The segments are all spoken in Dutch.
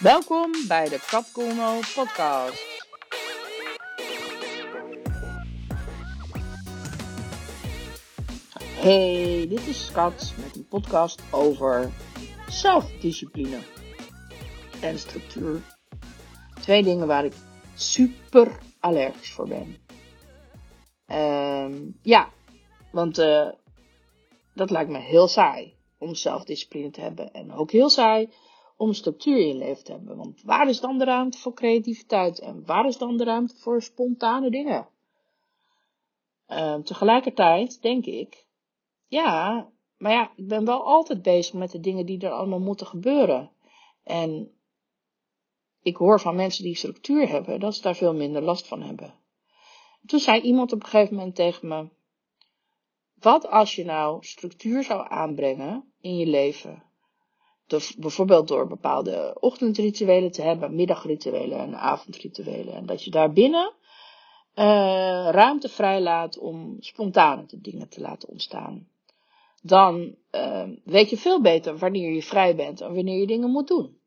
Welkom bij de Capcomo podcast. Hey, dit is Kat met een podcast over zelfdiscipline en structuur. Twee dingen waar ik super allergisch voor ben. Um, ja, want uh, dat lijkt me heel saai om zelfdiscipline te hebben. En ook heel saai om structuur in je leven te hebben. Want waar is dan de ruimte voor creativiteit? En waar is dan de ruimte voor spontane dingen? Uh, tegelijkertijd denk ik, ja, maar ja, ik ben wel altijd bezig met de dingen die er allemaal moeten gebeuren. En ik hoor van mensen die structuur hebben, dat ze daar veel minder last van hebben. Toen zei iemand op een gegeven moment tegen me, wat als je nou structuur zou aanbrengen in je leven? Bijvoorbeeld door bepaalde ochtendrituelen te hebben, middagrituelen en avondrituelen. En dat je daarbinnen uh, ruimte vrijlaat om spontane dingen te laten ontstaan. Dan uh, weet je veel beter wanneer je vrij bent en wanneer je dingen moet doen.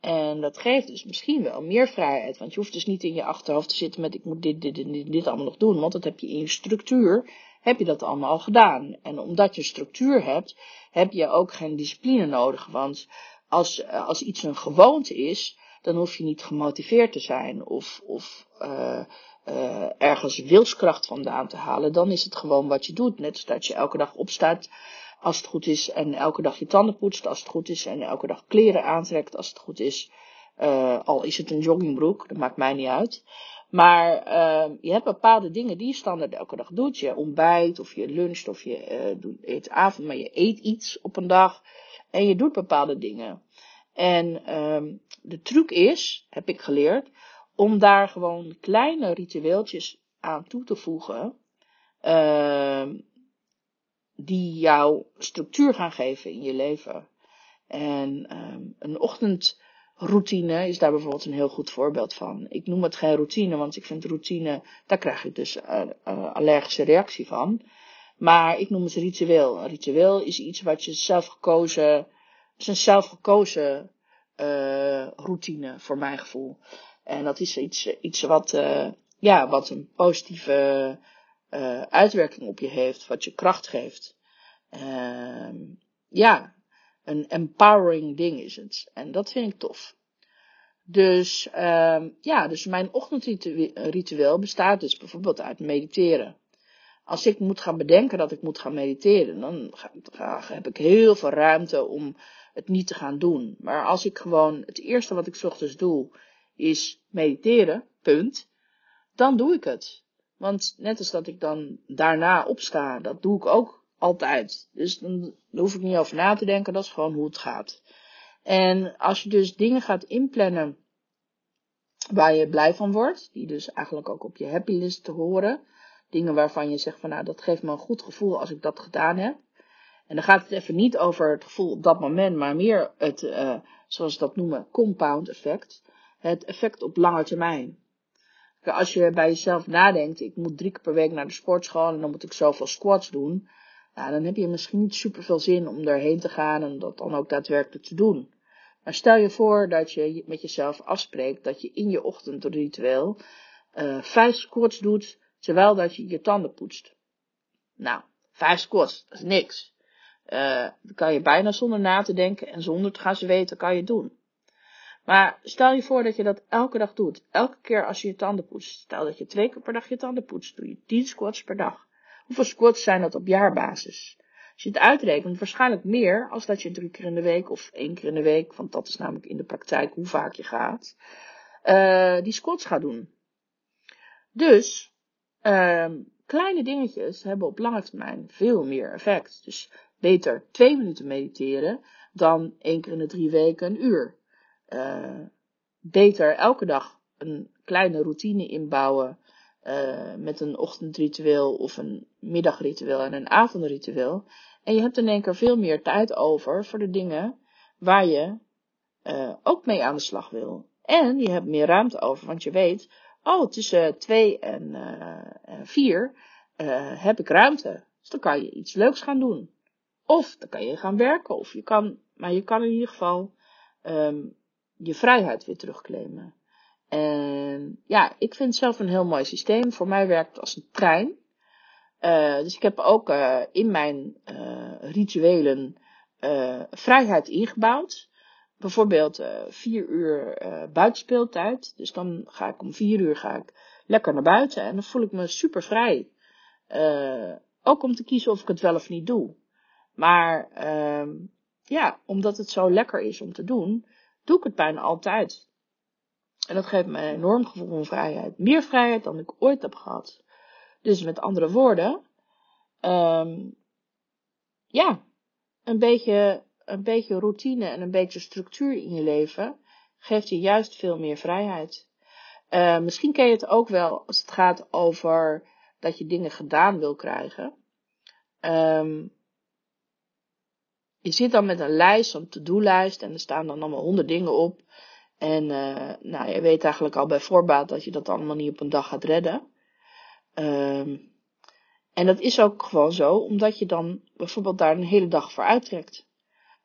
En dat geeft dus misschien wel meer vrijheid. Want je hoeft dus niet in je achterhoofd te zitten met ik moet dit, dit, dit, dit allemaal nog doen. Want dat heb je in je structuur, heb je dat allemaal al gedaan. En omdat je structuur hebt, heb je ook geen discipline nodig. Want als, als iets een gewoonte is, dan hoef je niet gemotiveerd te zijn of, of uh, uh, ergens wilskracht vandaan te halen. Dan is het gewoon wat je doet. Net als dat je elke dag opstaat als het goed is en elke dag je tanden poetst als het goed is en elke dag kleren aantrekt als het goed is. Al is het een joggingbroek, dat maakt mij niet uit. Maar uh, je hebt bepaalde dingen die je standaard elke dag doet. Je ontbijt of je luncht of je uh, eet avond, maar je eet iets op een dag. En je doet bepaalde dingen. En um, de truc is, heb ik geleerd, om daar gewoon kleine ritueeltjes aan toe te voegen. Uh, die jou structuur gaan geven in je leven. En een ochtendroutine is daar bijvoorbeeld een heel goed voorbeeld van. Ik noem het geen routine, want ik vind routine, daar krijg ik dus uh, uh, allergische reactie van. Maar ik noem het ritueel. Een ritueel is iets wat je zelf gekozen, is een zelfgekozen uh, routine voor mijn gevoel. En dat is iets, iets wat, ja, wat een positieve uh, uitwerking op je heeft, wat je kracht geeft. Uh, ja, een empowering ding is het. En dat vind ik tof. Dus, uh, ja, dus mijn ochtendritueel bestaat dus bijvoorbeeld uit mediteren. Als ik moet gaan bedenken dat ik moet gaan mediteren, dan ga, heb ik heel veel ruimte om het niet te gaan doen. Maar als ik gewoon, het eerste wat ik ochtends doe, is mediteren, punt, dan doe ik het. Want net als dat ik dan daarna opsta, dat doe ik ook altijd. Dus dan, hoef ik niet over na te denken, dat is gewoon hoe het gaat. En als je dus dingen gaat inplannen waar je blij van wordt, die dus eigenlijk ook op je happy list te horen, dingen waarvan je zegt van nou dat geeft me een goed gevoel als ik dat gedaan heb. En dan gaat het even niet over het gevoel op dat moment, maar meer het, uh, zoals ze dat noemen, compound effect. Het effect op lange termijn. Als je bij jezelf nadenkt, ik moet drie keer per week naar de sportschool en dan moet ik zoveel squats doen. Ja, dan heb je misschien niet super veel zin om daarheen te gaan en dat dan ook daadwerkelijk te doen. Maar stel je voor dat je met jezelf afspreekt dat je in je ochtendritueel uh, vijf squats doet, terwijl dat je je tanden poetst. Nou, vijf squats, dat is niks. Uh, dan kan je bijna zonder na te denken en zonder te gaan zweten, kan je doen. Maar stel je voor dat je dat elke dag doet. Elke keer als je je tanden poetst. Stel dat je twee keer per dag je tanden poetst. Doe je 10 squats per dag. Hoeveel squats zijn dat op jaarbasis? Als je het uitrekent, waarschijnlijk meer als dat je drie keer in de week of één keer in de week, want dat is namelijk in de praktijk hoe vaak je gaat, uh, die squats gaat doen. Dus, uh, kleine dingetjes hebben op lange termijn veel meer effect. Dus beter twee minuten mediteren dan één keer in de drie weken een uur uh, beter elke dag een kleine routine inbouwen uh, met een ochtendritueel of een middagritueel en een avondritueel. En je hebt in één keer veel meer tijd over voor de dingen waar je uh, ook mee aan de slag wil. En je hebt meer ruimte over, want je weet, oh, tussen twee en uh, vier heb ik ruimte. Dus dan kan je iets leuks gaan doen. Of dan kan je gaan werken, of je kan, maar je kan in ieder geval um, je vrijheid weer terugclaimen. En ja, ik vind het zelf een heel mooi systeem. Voor mij werkt het als een trein. Uh, dus ik heb ook uh, in mijn uh, rituelen vrijheid ingebouwd. Bijvoorbeeld vier uur buitenspeeltijd. Dus dan ga ik om vier uur ga ik lekker naar buiten en dan voel ik me super vrij. ook om te kiezen of ik het wel of niet doe. Maar ehm, ja, omdat het zo lekker is om te doen, doe ik het bijna altijd. En dat geeft me een enorm gevoel van vrijheid. Meer vrijheid dan ik ooit heb gehad. Dus met andere woorden, um, ja, een beetje, een beetje routine en een beetje structuur in je leven geeft je juist veel meer vrijheid. Uh, misschien ken je het ook wel als het gaat over dat je dingen gedaan wil krijgen. Um, je zit dan met een lijst, een to-do-lijst, en er staan dan allemaal honderd dingen op. En uh, nou, je weet eigenlijk al bij voorbaat dat je dat allemaal niet op een dag gaat redden. Um, en dat is ook gewoon zo, omdat je dan bijvoorbeeld daar een hele dag voor uittrekt.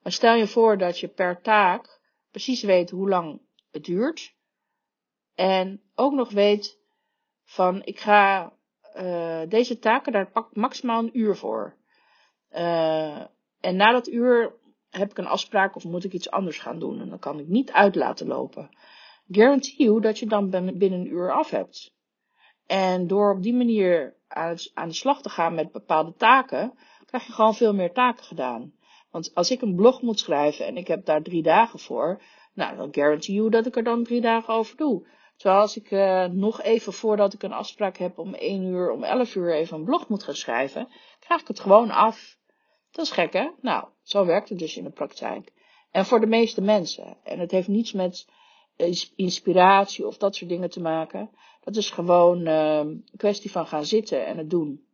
Maar stel je voor dat je per taak precies weet hoe lang het duurt. En ook nog weet van, ik ga uh, deze taken, daar pak maximaal een uur voor. Uh, en na dat uur heb ik een afspraak of moet ik iets anders gaan doen. En dan kan ik niet uit laten lopen. Guarantee you dat je dan binnen een uur af hebt. En door op die manier aan de slag te gaan met bepaalde taken, krijg je gewoon veel meer taken gedaan. Want als ik een blog moet schrijven en ik heb daar drie dagen voor, nou, dan guarantee you dat ik er dan drie dagen over doe. Terwijl als ik uh, nog even voordat ik een afspraak heb om 1 uur, om 11 uur even een blog moet gaan schrijven, krijg ik het gewoon af. Dat is gek, hè? Nou, zo werkt het dus in de praktijk. En voor de meeste mensen. En het heeft niets met inspiratie of dat soort dingen te maken. Dat is gewoon uh, een kwestie van gaan zitten en het doen.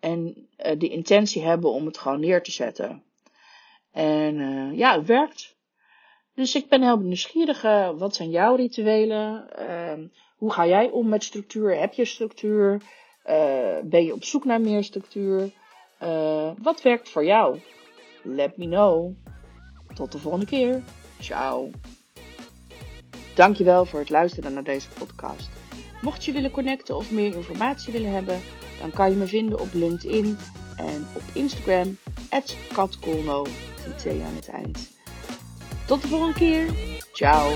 En uh, de intentie hebben om het gewoon neer te zetten. En uh, ja, het werkt. Dus ik ben heel nieuwsgierig. wat zijn jouw rituelen? Ehm, hoe ga jij om met structuur? Heb je structuur? ben je op zoek naar meer structuur? Wat werkt voor jou? Let me know. Tot de volgende keer. Ciao. Dankjewel voor het luisteren naar deze podcast. Mocht je willen connecten of meer informatie willen hebben, dan kan je me vinden op LinkedIn en op Instagram, katkolno, aan het eind. Tot de volgende keer. Ciao.